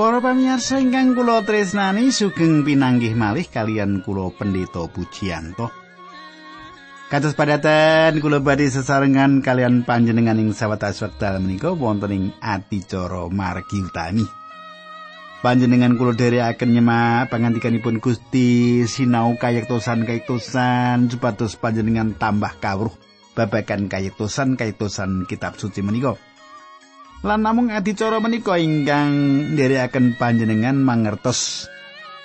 Para pamirsa ingkang kula tresnani sugeng pinanggih malih kalian kula Pendeta Pujiyanto. Kados padatan kula badhe sesarengan kalian panjenengan ing sawetawis wekdal menika wonten ing adicara margi utami. Panjenengan kula dherekaken nyemak pangandikanipun Gusti sinau kayektosan-kayektosan supados panjenengan tambah kawruh babagan kayektosan-kayektosan kitab suci menika. Lan namung adicara menika ingkang nderekaken panjenengan mangertos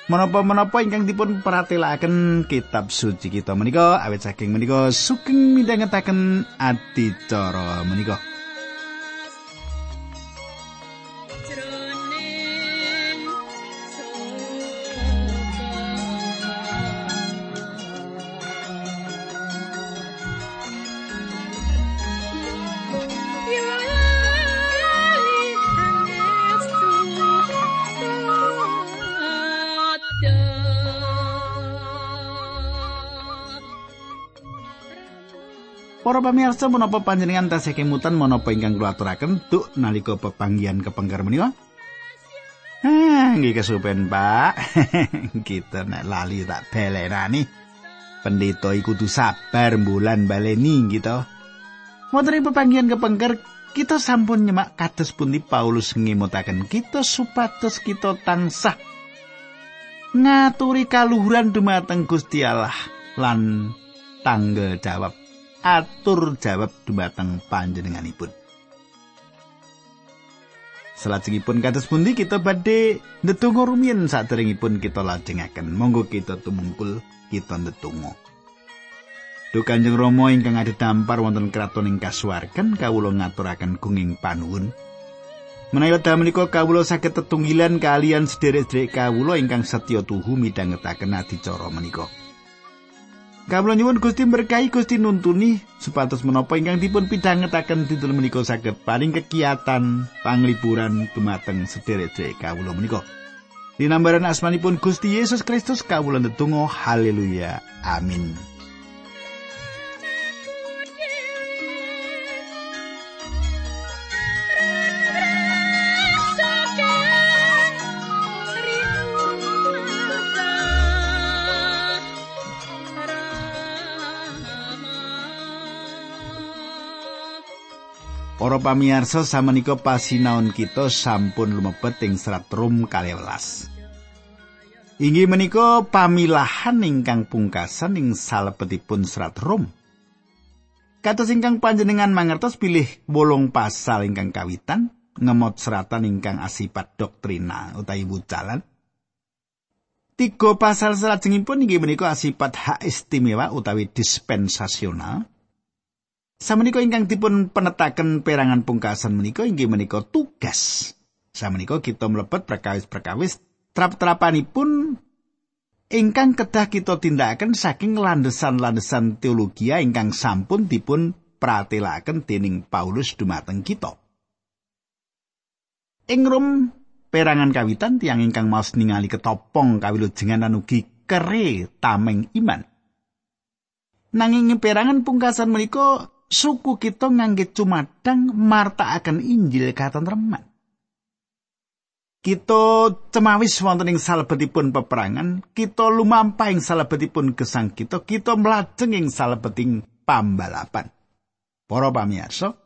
menapa-menapa ingkang dipun pratelakaken kitab suci kita menika awit saking menika sugeng midhangetaken adicara menika. Para pamirsa menapa panjenengan tasih kemutan menapa ingkang kula aturaken duk nalika pepanggihan kepengker menika? Hah, nggih kesupen, Pak. Kita nek lali tak belenani. Pendeta iku kudu sabar bulan baleni gitu. Wonten pepanggihan kepengker kita sampun nyemak kados pundi Paulus ngemutaken kita supados kita tansah ngaturi kaluhuran dumateng Gusti Allah lan tanggal jawab atur jawab dumateng panjenenganipun. Salajengipun kados pundi kita badhe ndedonga rumiyin saderengipun kita lajengaken. Monggo kita tumungkul kita ndedonga. Duh Kanjeng Rama ingkang adhedhampar wonten kraton ing kasuwarken kawula ngaturaken gunging panuwun. Menawi wekdal menika kawula saged tetunggilan kalian sederek-sederek kawula ingkang setya tuhu midhangetaken adicara menika. Kawula nyuwun Gusti berkahi Gusti nuntuni supados menapa ingkang dipun pidhangetaken dinten menika saged paring kegiatan panglipuran dumateng sederek-sederek kawula menika. Dinambaran asmanipun Gusti Yesus Kristus kawula ndedonga haleluya amin. Para pamirsa samenika pasinaon kita sampun lumebet ing serat Rum 12. Inggih menika pamilahan ingkang pungkasan ing salebetipun serat Rum. Kados ingkang panjenengan mangertos pilih wolung pasal ingkang kawitan ngemot seratan ingkang asipat doktrina utawi wucalan. Tiga pasal salajengipun inggih menika asipat hak istimewa utawi dispensasional. Samenika ingkang dipun penetaken perangan pungkasan menika inggih menika tugas. Samenika kita mlebet perkawis-perkawis trap-trapanipun ingkang kedah kita tindakaken saking landesan-landesan teologi ingkang sampun dipun pratelaken dening Paulus dumateng kita. Ing rum perangan kawitan tiang ingkang maos ningali ketopong kawilujengan lan ugi kere tameng iman. Nanging perangan pungkasan menika suku kita ngangge cumadang martakaken Injil katentreman. Kita cemawis wonten ing salebetipun peperangan, kita lumampah ing salebetipun gesang kita, kita mlajeng ing salebeting pambalapan. Para pamirsa,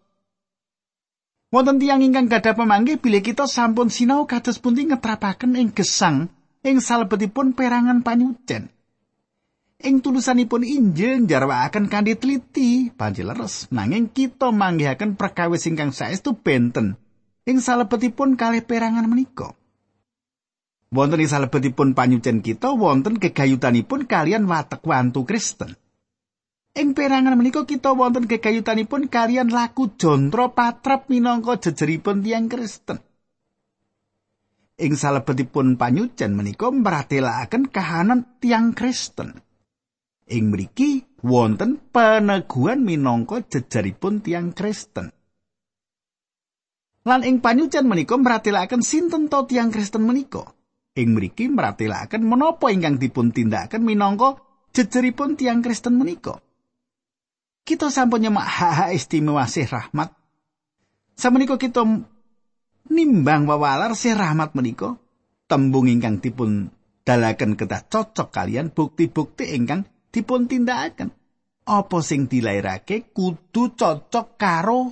wonten tiyang ingkang gadah pemanggih bilih kita sampun sinau kados pundi ngetrapaken ing gesang ing salebetipun perangan panyucen. Ing tulusanipun Injil njarwakaken kanthi teliti, panci leres, nanging kita manggihaken perkawis ingkang saestu benten ing salebetipun kalih perangan menika. Wonten ing salebetipun panyucen kita wonten gegayutanipun kalian watek wantu Kristen. Ing perangan menika kita wonten gegayutanipun kalian laku jontro patrap minangka jejeripun tiang Kristen. Ing salebetipun panyucen menika mratelaken kahanan tiang Kristen. Ing mriki wonten paneguhan minangka jejaripun tiang Kristen. Lan ing panyucen menika mratelaken sinten to tiang Kristen menika. Ing mriki mratelaken menapa ingkang dipun tindakaken minangka jejaripun tiang Kristen menika. Kita sampun nyemak hak-hak istimewa sih rahmat. Samenika kita nimbang wawalar si rahmat menika tembung ingkang dipun dalaken kedah cocok kalian bukti-bukti ingkang dipun tindakaken. Apa sing dilairake kudu cocok karo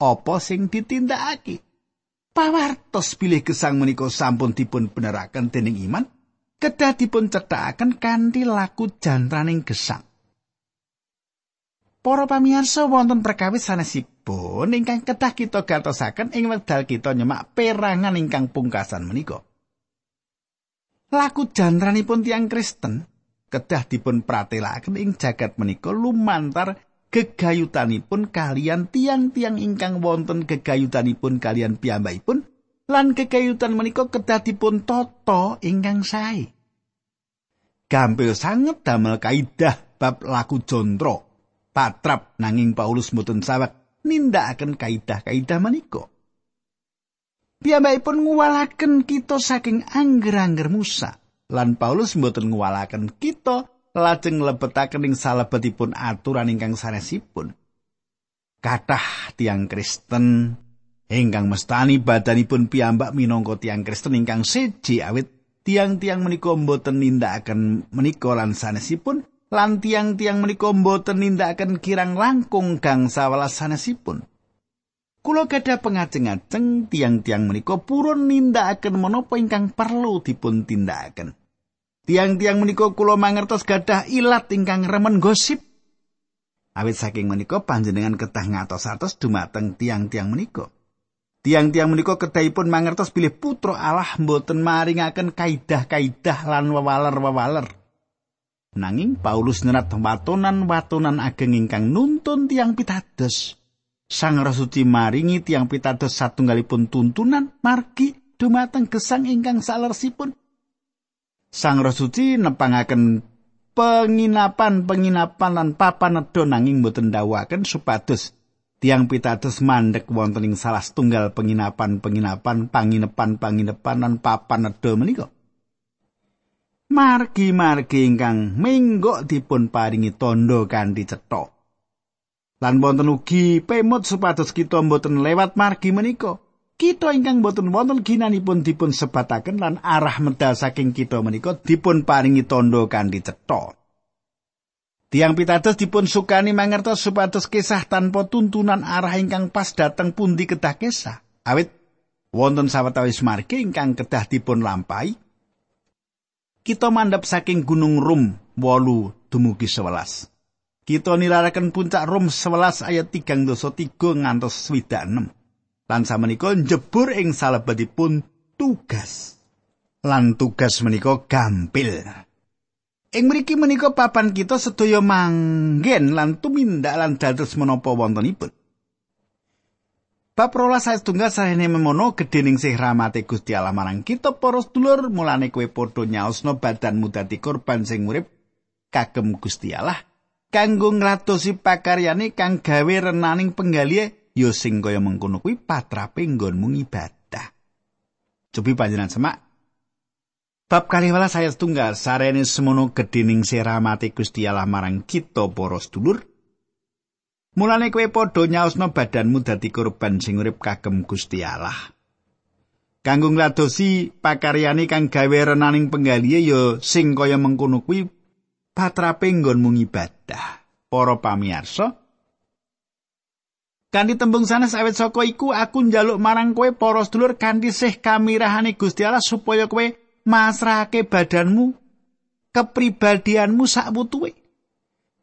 apa sing ditindakake. Pawartos bilih gesang menika sampun dipun beneraken dening iman kedah dipun cethakaken kanthi laku jantraning gesang. Para pamirsa wonten perkawis sanesipun ingkang kedah kita gatosaken ing wekdal kita nyemak perangan ingkang pungkasan menika. Laku jantranipun tiang Kristen kedah dipun pratelaken ing jagat menika lumantar gegayutanipun kalian tiang-tiang ingkang wonten gegayutanipun kalian piyambakipun lan gegayutan menika kedah dipun tata ingkang sae. Gampil sanget damel kaidah bab laku jontro patrap nanging Paulus mboten sawek nindakaken kaidah-kaidah menika. Piyambakipun nguwalaken kita saking angger-angger Musa lan Paulus mboten nguwalaken kita lajeng lebetaken ing salebetipun aturan ingkang sanesipun. Kathah tiang Kristen ingkang mestani badanipun piyambak minangka tiang Kristen ingkang seji awit tiang-tiang menika mboten nindakaken menika lan sanesipun lan tiang-tiang menika mboten nindakaken kirang langkung gang sawelas sanesipun. Kula gadah pengajeng-ajeng tiang-tiang menika purun nindakaken menapa ingkang perlu dipun tindakaken. Tiang-tiang menika kula mangertos gadah ilat ingkang remen gosip. Awit saking menika panjenengan ketah ngatos-atos dumateng tiang-tiang menika. Tiang-tiang menika kedahipun mangertos bilih putra Allah mboten maringaken kaidah-kaidah lan wewaler-wewaler. Nanging Paulus nyerat watonan-watonan ageng ingkang nuntun tiang pitados. Sang Rasuci maringi tiang pitados satunggalipun tuntunan margi dumateng gesang ingkang salersipun. Sang Rasuci nepangaken penginapan-penginapan lan papan nedha nanging boten dawaken supados tiang pitados mandek wonten ing salah setunggal penginapan-penginapan panginepan-panginepan lan papan nedha menika. margi-margi ingkang menggok dipun paringi tondo kanthi cetha. Lan wonten ugi pemut supados kita mboten lewat margi menika. Kita ingkang boten wonten ginanipun dipun sebataken lan arah medal saking kita menika dipun paringi tondo kanthi cetha. Tiang pitados dipun sukani mangertos supados kisah tanpa tuntunan arah ingkang pas dateng pundi kedah kisah. Awit wonten sawetawis margi ingkang kedah dipun lampahi kita mandap saking Gunung Rum wolu dumugi sewelas. Kita nilaraken puncak Rum sewelas ayat tigang doso tiga ngantos swidak enam. Lan samenika njebur ing salebetipun tugas. Lan tugas menika gampil. Ing mriki menika papan kita sedaya manggen lan tumindak lan dados menapa wontenipun. Bab rolas saya tunggal saya memono gedening sih rahmati Gusti Allah marang kita poros dulur mulane kue podo nyaosno badan muda di korban sing urip kagem Gusti Allah kanggo nglatosi pakaryane kang gawe renaning penggalie ya sing kaya mengkono kuwi patrape nggonmu ibadah. Cobi panjenengan semak. Bab kali wala saya tunggal sarene semono gedening sih rahmati Gusti Allah marang kita poros dulur Mulane kowe padha nyaosno badanmu dadi korban sing urip kagem Gusti Allah. Kanggo ngladosi pakaryane kang gawe renaning penggalihe ya sing kaya mengkono kuwi patrape nggonmu ibadah. Para pamirsa, Kanthi tembung sanes awet saka iku aku njaluk marang kowe para sedulur kanthi sih kamirahane Gusti Allah supaya kowe masrahake badanmu kepribadianmu sak wutuhe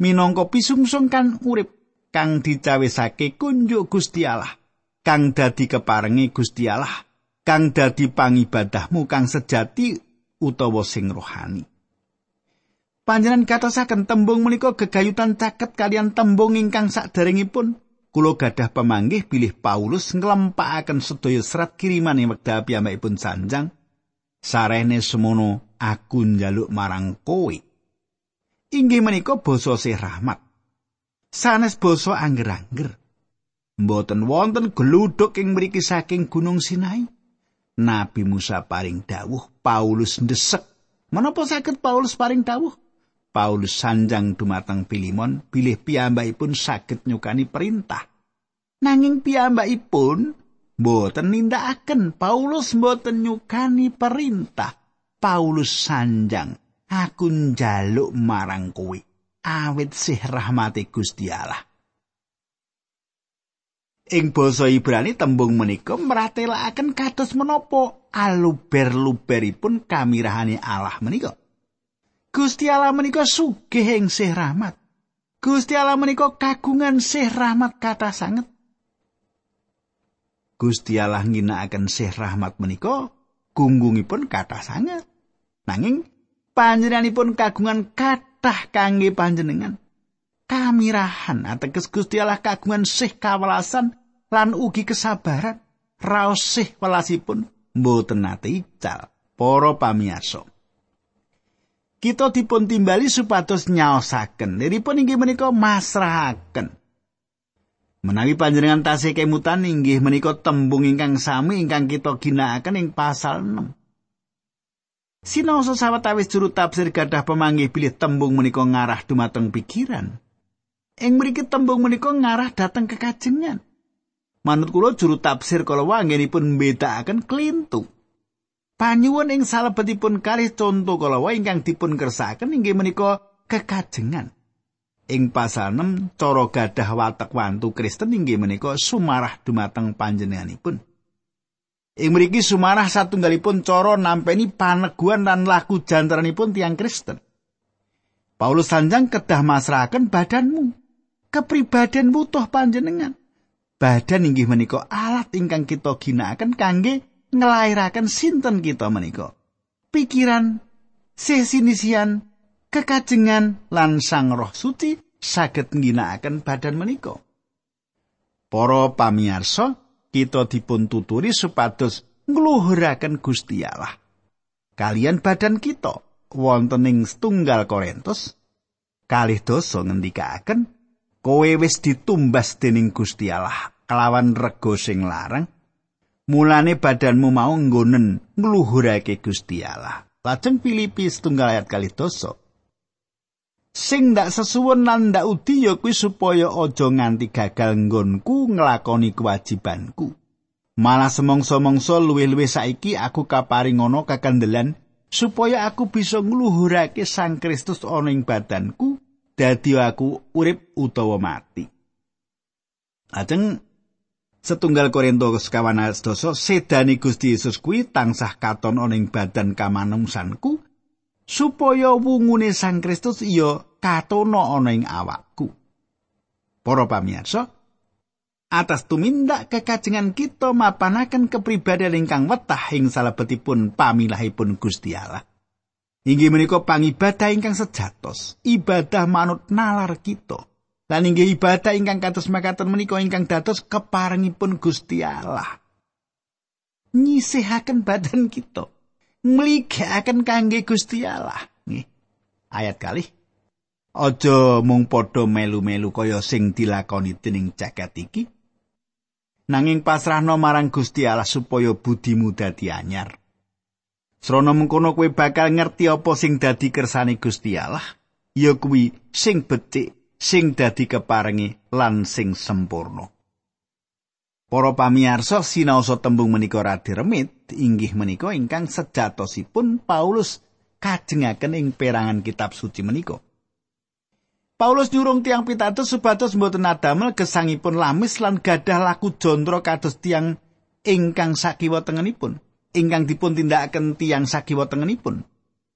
minangka pisungsung kan urip kang dicawisake kunjuk Gusti Allah, kang dadi keparengi Gusti Allah, kang dadi pangibadahmu kang sejati utawa sing rohani. Panjenengan katosaken tembung menika gegayutan caket kalian tembung ingkang saderengipun kula gadah pemanggih bilih Paulus nglempakaken sedaya serat kiriman ing wekdal piyambakipun sanjang sarene semono aku njaluk marang kowe inggih menika basa sih rahmat sanes basa angger-angger. Mboten wonten gluduk ing mriki saking Gunung Sinai. Nabi Musa paring dawuh, Paulus ndesek. Menapa saged Paulus paring dawuh? Paulus sanjang dumateng Pilimon, bilih piyambakipun saged nyukani perintah. Nanging piyambakipun Mboten nindakaken Paulus mboten nyukani perintah. Paulus sanjang, aku njaluk marang kowe awit sih rahmati Gusti Allah. Ing basa Ibrani tembung menika mratelakaken kados menapa aluber-luberipun kamirahane Allah menika. Gusti Allah menika sugih ing sih rahmat. Gusti Allah menika kagungan sih rahmat kata sanget. Gusti Allah ngginakaken sih rahmat menika gunggungipun kata sanget. Nanging panjenenganipun kagungan kathah kangge panjenengan. kamirahan ateges Gusti Allah kagungan sih kawelasan lan ugi kesabaran raos sih welasipun mboten nate ical para pamiyarsa kita dipun timbali supados nyaosaken niripun inggih menika masrahaken menawi panjenengan tasih kemutan inggih menika tembung ingkang sami ingkang kita ginakaken ing pasal 6 Sinaosa sawetawis juru tafsir gadah pemanggih pilih tembung menika ngarah dumateng pikiran. Ing mriki tembung menika ngarah dhateng kekajengan. Manut kula juru tafsir kala wanggenipun mbedakaken klintu. Panyuwun ing salebetipun kalih conto kala wae ingkang dipun kersakaken inggih menika kekajengan. Ing pasal 6 cara gadah watek wantu Kristen inggih menika sumarah dumateng panjenenganipun. Ing mriki sumarah satunggalipun cara nampeni paneguhan lan laku jantaranipun tiang Kristen. Paulus sanjang kedah masrahaken badanmu. kepribadian butuh panjenengan. Badan inggih menika alat ingkang kita ginakaken kangge nglairaken sinten kita menika. Pikiran, sesinisian, kekajengan lan Sang Roh Suci saged ngginakaken badan menika. Para pamirsa, kita dipun tuturi supados ngluhuraken Gusti Allah. Kalian badan kita wonten ing setunggal Korintus kalih dosa ngendikaken kowe wis ditumbas dening Gusti Allah kelawan rego sing larang mulane badanmu mau nggonen ngluhurake Gusti Allah. Lajeng Filipi setunggal ayat kali dosa sing ndak sesuwun lan ndak udi ya kuwi supaya aja nganti gagal nggonku nglakoni kewajibanku. Malah semongso-mongso luwih-luwih saiki aku kaparing ngono kakandelan supaya aku bisa ngluhurake Sang Kristus ana ing badanku dadi aku urip utawa mati. Ajeng setunggal Korinto sekawan doso sedani Gusti Yesus kuwi tansah katon ana ing badan kamanungsanku supaya wungune Sang Kristus iya katono ana ing awakku. Para pamirsa, atas tumindak kekajengan kita mapanaken kepribadian ingkang wetah ing salebetipun pamilahipun Gusti Allah. Inggih menika pangibadah ingkang sejatos, ibadah manut nalar kita. Lan inggih ibadah ingkang kados makaten menika ingkang dados keparengipun Gusti Allah. Nyisihaken badan kita, mligakaken kangge Gusti Allah. Nggih. Ayat kali. Aja mung padha melu-melu kaya sing dilakoni dening jagat iki. Nanging pasrahno marang Gusti Allah supaya budimu dadi anyar. Srana mengkono kowe bakal ngerti apa sing dadi kersane Gusti Allah, ya kuwi sing becik, sing dadi keparengi lan sing sempurna. Para pamirsa sinaosa tembung menika radi remit, inggih menika ingkang sejatosipun Paulus kajengaken ing perangan kitab suci menika. Paulus nyurung tiang pitados supados mboten adamel gesangipun lamis lan gadah laku jondro kados tiang ingkang sakiwa tengenipun. ingkang dipun tindakaken tiyang sakiwa tengenipun.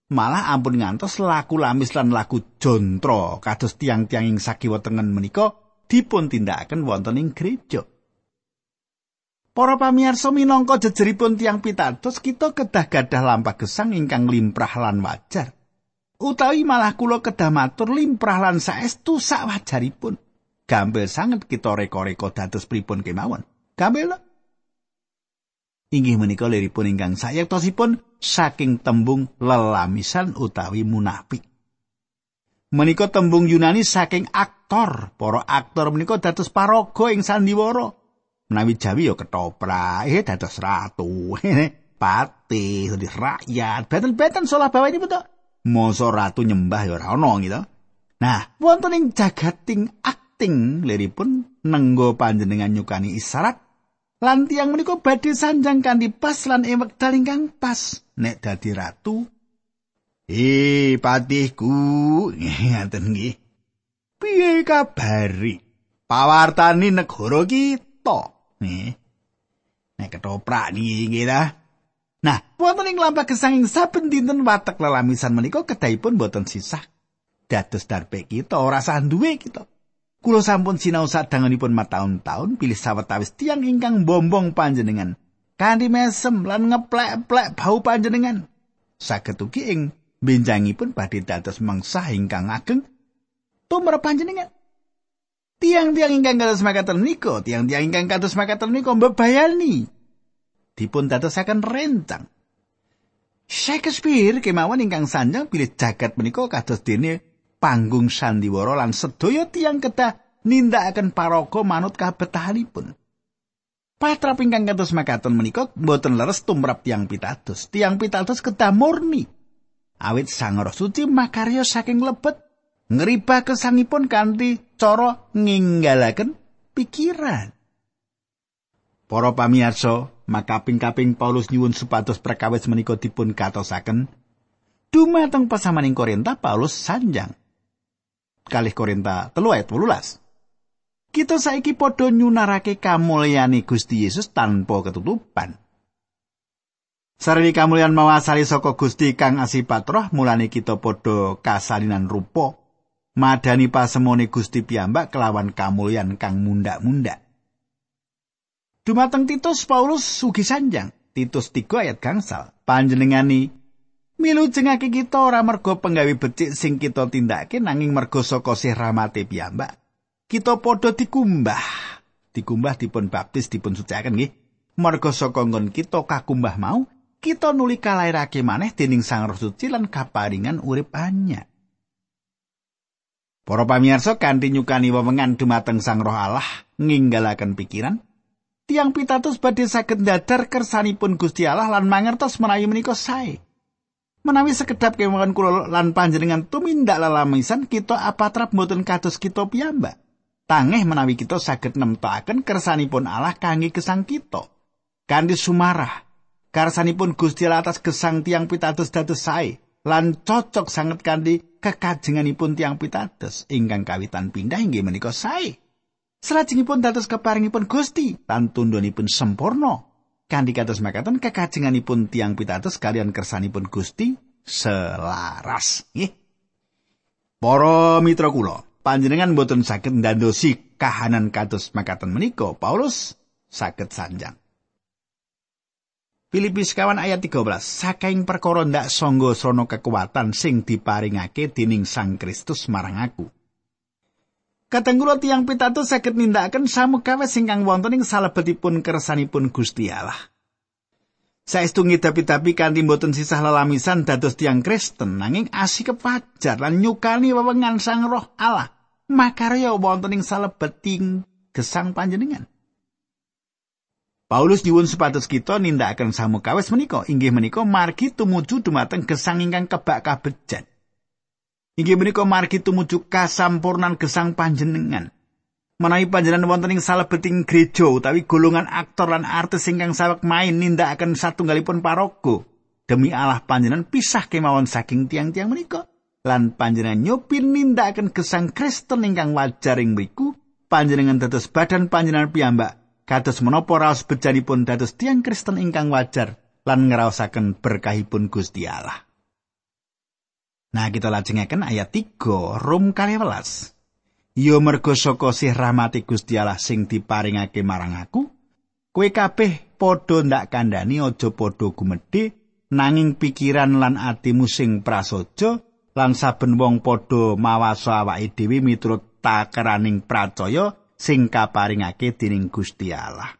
Malah ampun ngantos laku lamis lan laku jontro kados tiang-tiang ing sakiwa tengen menika dipun tindakaken wonten ing gereja. Para pamirsa minangka jejeripun tiang pitados kita kedah gadah lampah gesang ingkang limprah lan wajar. Utawi malah kula kedah matur limprah lan saestu sak wajaripun. Gampil sanget kita reko-reko dados pripun kemawon. Gampil inggih menika liripun ingkang sayektosipun saking tembung lelamisan utawi munafik. Menika tembung Yunani saking aktor, para aktor menika dados paraga ing sandiwara. Menawi Jawi ya ketoprak, eh dados ratu, pati, dadi rakyat, beten-beten salah bawa ini betul. Masa ratu nyembah ya ora ana gitu. Nah, wonten ing jagating akting liripun nenggo panjenengan nyukani isyarat Lan tiang menika badhe sanjang kanthi pas lan ing wekdal ingkang pas nek dadi ratu. Eh, patihku, ngaten nggih. Piye kabari? Pawartani negara kita. Nih. Nek ketoprak nggih ta. Nah, wonten ing lampah gesanging saben dinten watek lelamisan menika kedahipun boten sisah. Dados darpe kita ora sah duwe kita. Kulo sampun sinau sadangunipun mataun-taun pilih sawetawis tiang ingkang bombong panjenengan. Kanthi mesem lan ngeplek-plek bau panjenengan. Saged ugi ing benjangipun badhe dados mangsa ingkang ageng tumrap panjenengan. Tiang-tiang ingkang kados makaten menika, tiang-tiang ingkang kados makaten menika mbebayani. Dipun dadosaken rencang. Shakespeare kemawon ingkang sanjang pilih jagat menika kados dene panggung sandiwara lan sedaya tiang kedah nindakaken paraga manut kabetahanipun. Patra ingkang kados makaten menika boten leres tumrap tiang pitados. Tiang pitados kedah murni. Awit Sang Roh Suci makarya saking lebet ngriba kesangipun kanthi cara nginggalaken pikiran. Para pamirsa, makaping-kaping Paulus nyuwun supados perkawis menika dipun katosaken dumateng pasamaning Korinta Paulus sanjang kalih Korinta telu ayat 18. Kita saiki padha nyunarake kamulyane Gusti Yesus tanpa ketutupan. Sarwi kamulyan mawasali saka Gusti kang asipatroh mulane kita padha kasalinan rupa madani pasemone Gusti piyambak kelawan kamulyan kang mundak-mundak. Dumateng Titus Paulus sugi sanjang Titus 3 ayat gangsal panjenengani milu jengake kita ora mergo penggawe becik sing kita tindakake nanging mergo saka sih rahmate piyambak. Kita padha dikumbah. Dikumbah dipun baptis dipun suciaken nggih. Mergo saka nggon kita kakumbah mau kita nuli kalairake maneh dening Sang Roh Suci lan kaparingan urip anyar. Para pamirsa kanthi nyukani wewengan dumateng Sang Roh Allah nginggalaken pikiran, tiang pitatus badhe saged ndadar kersanipun Gusti Allah lan mangertos menawi menika. Menawi sekedap kemawon kula lan panjenengan tumindak lalamisan kita apatrap mboten kados kita piyambak. Tangeh menawi kita saged nemtokaken kersanipun Allah kangge gesang kita. Kanthi sumarah, kersanipun Gusti Allah atas gesang tiang pitatus dados sae. lan cocok sanget kanthi kekajenganipun tiang pitados ingkang kawitan pindah inggih menika sae. Salajengipun dados keparingipun Gusti lan tundhonipun sempurna. Kanthi kados makaten kekajenganipun tiang pitados kalian kersanipun Gusti selaras. Nggih. Para mitra kula, panjenengan boten saged ndandosi kahanan kados makaten menika Paulus saged sanjang. Filipi sekawan ayat 13 Sakaing perkara ndak sangga srana kekuatan sing diparingake dening Sang Kristus marang aku. Katenggulo tiang pitato saged nindakaken samukawis ingkang wonten ing salebetipun kersanipun Gusti Allah. Saestu ngidapi-dapi kanthi mboten sisah lelamisan dados tiang Kristen nanging asih kepajar lan nyukani wewengan Sang Roh Allah. Makarya wonten ing salebeting gesang panjenengan. Paulus nyuwun supados kita nindakaken samukawis menika inggih menika margi tumuju dumateng gesang ingkang kebak kabejan. Inggih menika margi tumuju kasampurnan gesang panjenengan. Menawi panjenengan wonten ing salebeting gereja utawi golongan aktor lan artis ingkang sawek main nindakaken satunggalipun paraga demi Allah panjenengan pisah kemawon saking tiang-tiang menika lan panjenengan nyopin nindakaken gesang Kristen ingkang wajar ing mriku panjenengan dados badan panjenengan piyambak kados menapa raos bejanipun dados tiang Kristen ingkang wajar lan ngraosaken berkahipun Gusti Allah. Nah, kita lajengaken ayat 3 Rom 12. Yo mergo saka sih rahmati Gusti Allah sing diparingake marang aku, kowe kabeh padha ndak kandhani aja padha gumedhe nanging pikiran lan atimu sing prasaja lan saben wong padha mawaso awake dhewe miturut takeraning pracaya sing kaparingake dening Gusti Allah.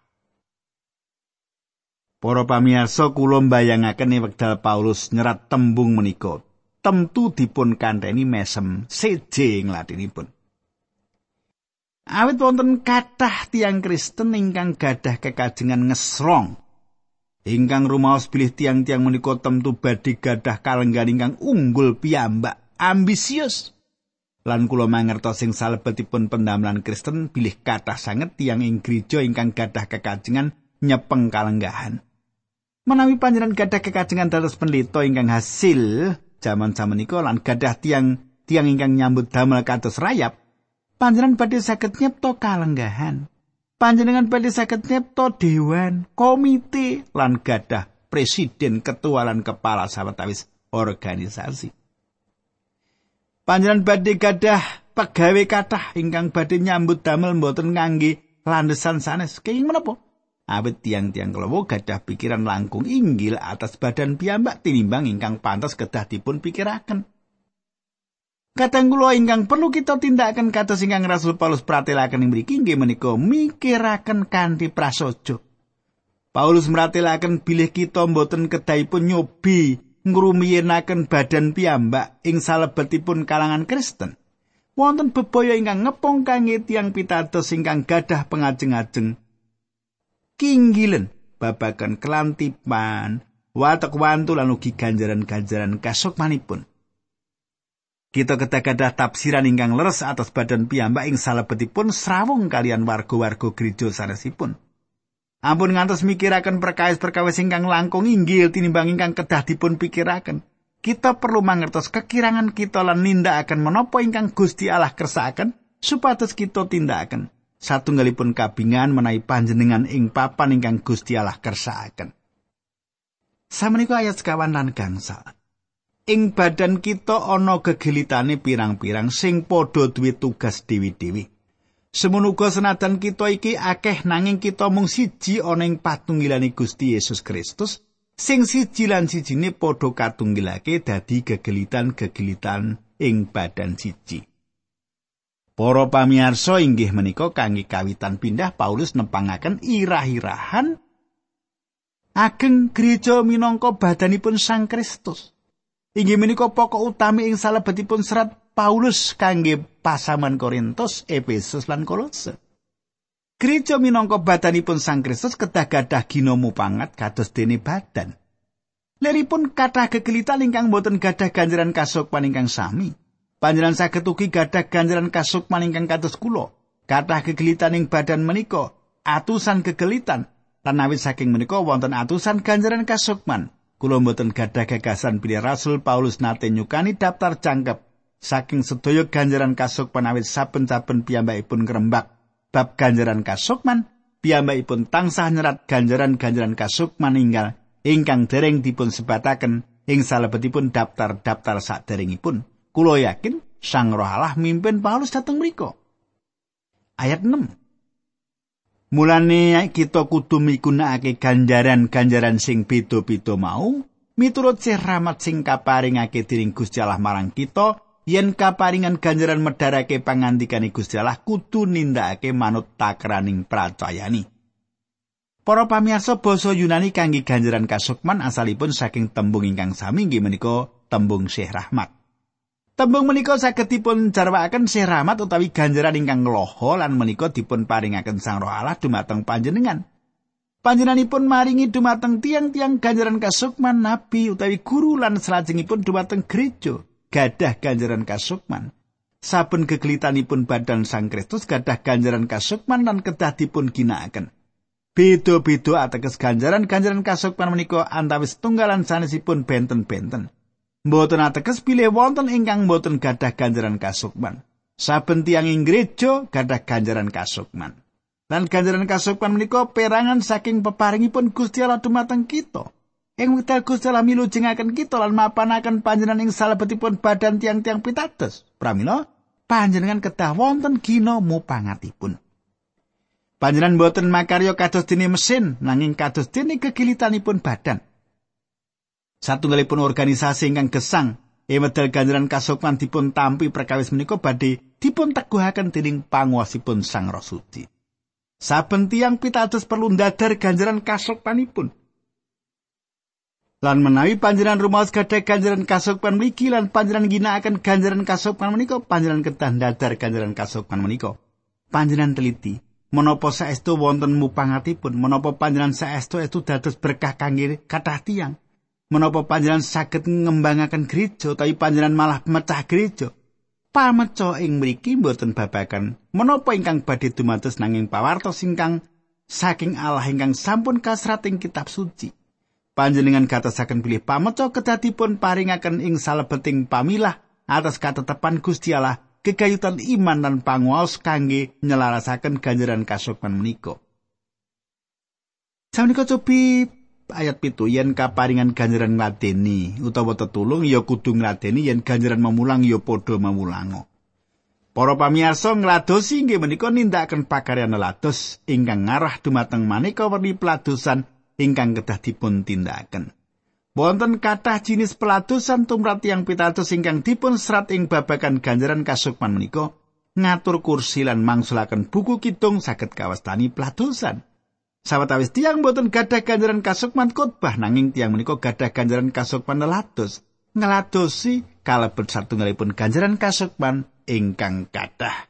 Para pamirsa kula mbayangaken wekdal Paulus nyerat tembung menika, tentu dipun kanteni mesem seje ing latinipun. Awit wonten kathah tiang Kristen ingkang gadah kekajengan ngesrong ingkang rumaos bilih tiang-tiang menika tentu badhe gadah kalenggan ingkang unggul piyambak ambisius lan kula mangertos sing salebetipun pendamelan Kristen bilih kathah sanget tiyang ing gereja ingkang gadah kekajengan nyepeng kalenggahan. Menawi panjenengan gadah kekajengan dados penlito ingkang hasil jaman-jaman iku lan gadah tiang tiang ingkang nyambut damel kados rayap, panjenengan badhe saged nyepto kalenggahan. Panjenengan badhe saged nyepto dewan, komite lan gadah presiden, ketua lan kepala sawetawis organisasi. Panjenengan badhe gadah pegawe kathah ingkang badhe nyambut damel mboten ngangge landesan sanes. Kenging menapa? Awit tiang-tiang klewo gadah pikiran langkung inggil atas badan piyambak tinimbang ingkang pantas kedah dipun pikiraken. Kadang kula ingkang perlu kita tindakan kata ingkang Rasul Paulus pratelaken ing mriki nggih menika mikiraken kanthi prasaja. Paulus meratelaken bilih kita mboten kedahipun nyobi ngrumiyenaken badan piyambak ing salebetipun kalangan Kristen. Wonten bebaya ingkang ngepong kangge tiang pitados ingkang gadah pengajeng-ajeng kinggilen babagan kelantipan, watak wantu lan ugi ganjaran-ganjaran kasukmanipun. Kita kedah tafsiran ingkang leres atas badan piyambak ing salebetipun srawung kalian warga-warga gereja sanesipun. Ampun ngantos mikiraken perkawis-perkawis ingkang langkung inggil tinimbang ingkang kedah dipun pikiraken. Kita perlu mangertos kekirangan kita lan nindakaken menapa ingkang Gusti Allah kersakaken supados kita tindakaken. Satunggalipun kabingan menawi panjenengan ing papan ingkang Gusti Allah kersakaken. Sameneika ayat sekawan lan gangsal. Ing badan kita ana gegelitane pirang-pirang sing padha duwe tugas dewi-dewi. Semonuga senajan kita iki akeh nanging kita mung siji ana ing patunggilane Gusti Yesus Kristus, sing siji lan sijine padha katunggilake dadi gegelitan-gegelitan ing badan siji. Para pamirsa inggih menika kangge kawitan pindah Paulus nempangaken irah-irahan ageng gereja minangka badanipun Sang Kristus. Inggih menika pokok utami ing salebetipun serat Paulus kangge pasaman Korintus, Efesus lan Kolose. Gereja minangka badanipun Sang Kristus kedah gadah ginomu pangat kados dene badan. Leripun kathah kegelitan ingkang boten gadah ganjaran kasukman ingkang sami. Panjenengan saged ugi gadah ganjaran kasukman ingkang kados kula. Kathah kegelitan ing badan menika, atusan kegelitan. Lan awit saking menika wonten atusan ganjaran kasukman. Kula mboten gadah gagasan bilih Rasul Paulus nate nyukani daftar cangkep saking sedaya ganjaran kasukman awit saben-saben piyambakipun ngrembak bab ganjaran kasukman piyambakipun tansah nyerat ganjaran-ganjaran kasukman inggal ingkang dereng dipun sebataken ing salebetipun daftar-daftar saderengipun. Kulo yakin Sang Roh Allah mimpin Paulus dateng mriku. Ayat 6. Mulane kita kudu migunakake ganjaran-ganjaran sing beda-beda mau miturut sih rahmat sing kaparingake dening Gusti Allah marang kita yen kaparingan ganjaran medharake pangandikane Gusti Allah kudu nindakake manut takraning pracayani. Para pamirsa basa Yunani kangge ganjaran kasukman asalipun saking tembung ingkang sami inggih menika tembung Syekh Rahmat. Tembung menika saged dipun jarwakaken sih rahmat utawi ganjaran ingkang ngloho lan menika dipun paringaken Sang Roh Allah dumateng panjenengan. Panjenenganipun maringi dumateng tiang-tiang ganjaran kasukman nabi utawi guru lan salajengipun dumateng gereja gadah ganjaran kasukman. Saben kegelitanipun badan Sang Kristus gadah ganjaran kasukman lan kedah dipun ginakaken. Beda-beda ateges ganjaran-ganjaran kasukman menika antawis tunggalan sanesipun benten-benten. Mboten ateges pilih wonten ingkang mboten gadah ganjaran kasukman. Saben tiyang ing gereja gadah ganjaran kasukman. Lan ganjaran kasukman menika perangan saking peparingipun Gusti Allah dumateng kita. Ing wekdal Gusti Allah milujengaken kita lan mapanaken panjenengan ing salebetipun badan tiang-tiang pitados. Pramila panjenengan kedah wonten gina mupangatipun. Panjenengan boten makarya kados dene mesin nanging kados dene kegilitanipun badan. Satunggalipun organisasi ingkang gesang Emedal ganjaran kasukman dipun tampi perkawis menika badhe dipun teguhaken dening panguwasipun Sang Roh Suci. Saben tiyang pitados perlu ndadar ganjaran kasukmanipun. Lan menawi panjenengan rumaos gadah ganjaran kasukman mligi lan panjenengan ginakaken ganjaran kasukman menika panjenengan kedah ndadar ganjaran kasukman menika. Panjenengan teliti menapa saestu wonten mupangatipun menapa panjenengan saestu itu dados berkah kangge kathah tiyang. Menapa panjenengan saged ngembangaken gereja utawi panjenengan malah mecah gereja pameco ing mriki mboten babagan menapa ingkang badhe dumados nanging pawartos ingkang saking Allah ingkang sampun kasrat ing kitab suci. Panjenengan katasaken pilih pameco kedadipun paringaken ing salebeting pamilah atas katetepan Gusti Allah kegayutan iman dan panguwaos kangge nyelarasaken ganjaran kasukman menika. Samenika cobi ayat pitu yen kaparingan ganjaran ngladeni utawa tetulung ya kudu ngladeni yen ganjaran memulang ya padha memulango. Para pamirsa ngladosi inggih menika nindakaken pakaryan lados ingkang ngarah dumateng maneka werni peladosan ingkang kedah dipun tindakaken. Wonten kathah jinis peladosan tumrap yang pitados ingkang dipun serat ing babagan ganjaran kasukman menika ngatur kursi lan mangsulaken buku kidung saged kawastani peladosan. Sawetawis tiang boten gadah ganjaran kasukman khotbah nanging tiang menika gadah ganjaran kasukman lados. Ngladosi kalebet satunggalipun ganjaran kasukman ingkang kathah.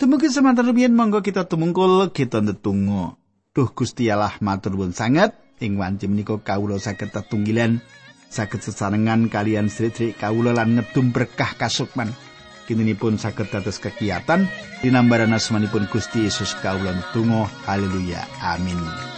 Dumugi semanten rumiyin monggo kita tumungkul kita ndedonga. Duh Gusti Allah matur nuwun sanget ing wanci menika kawula saged tetunggilan saged sesarengan kalian sedherek kawula lan ngedum berkah kasukman. Kininipun saged dados kegiatan dinambaran asmanipun Gusti Yesus kawula tunggu haleluya. Amin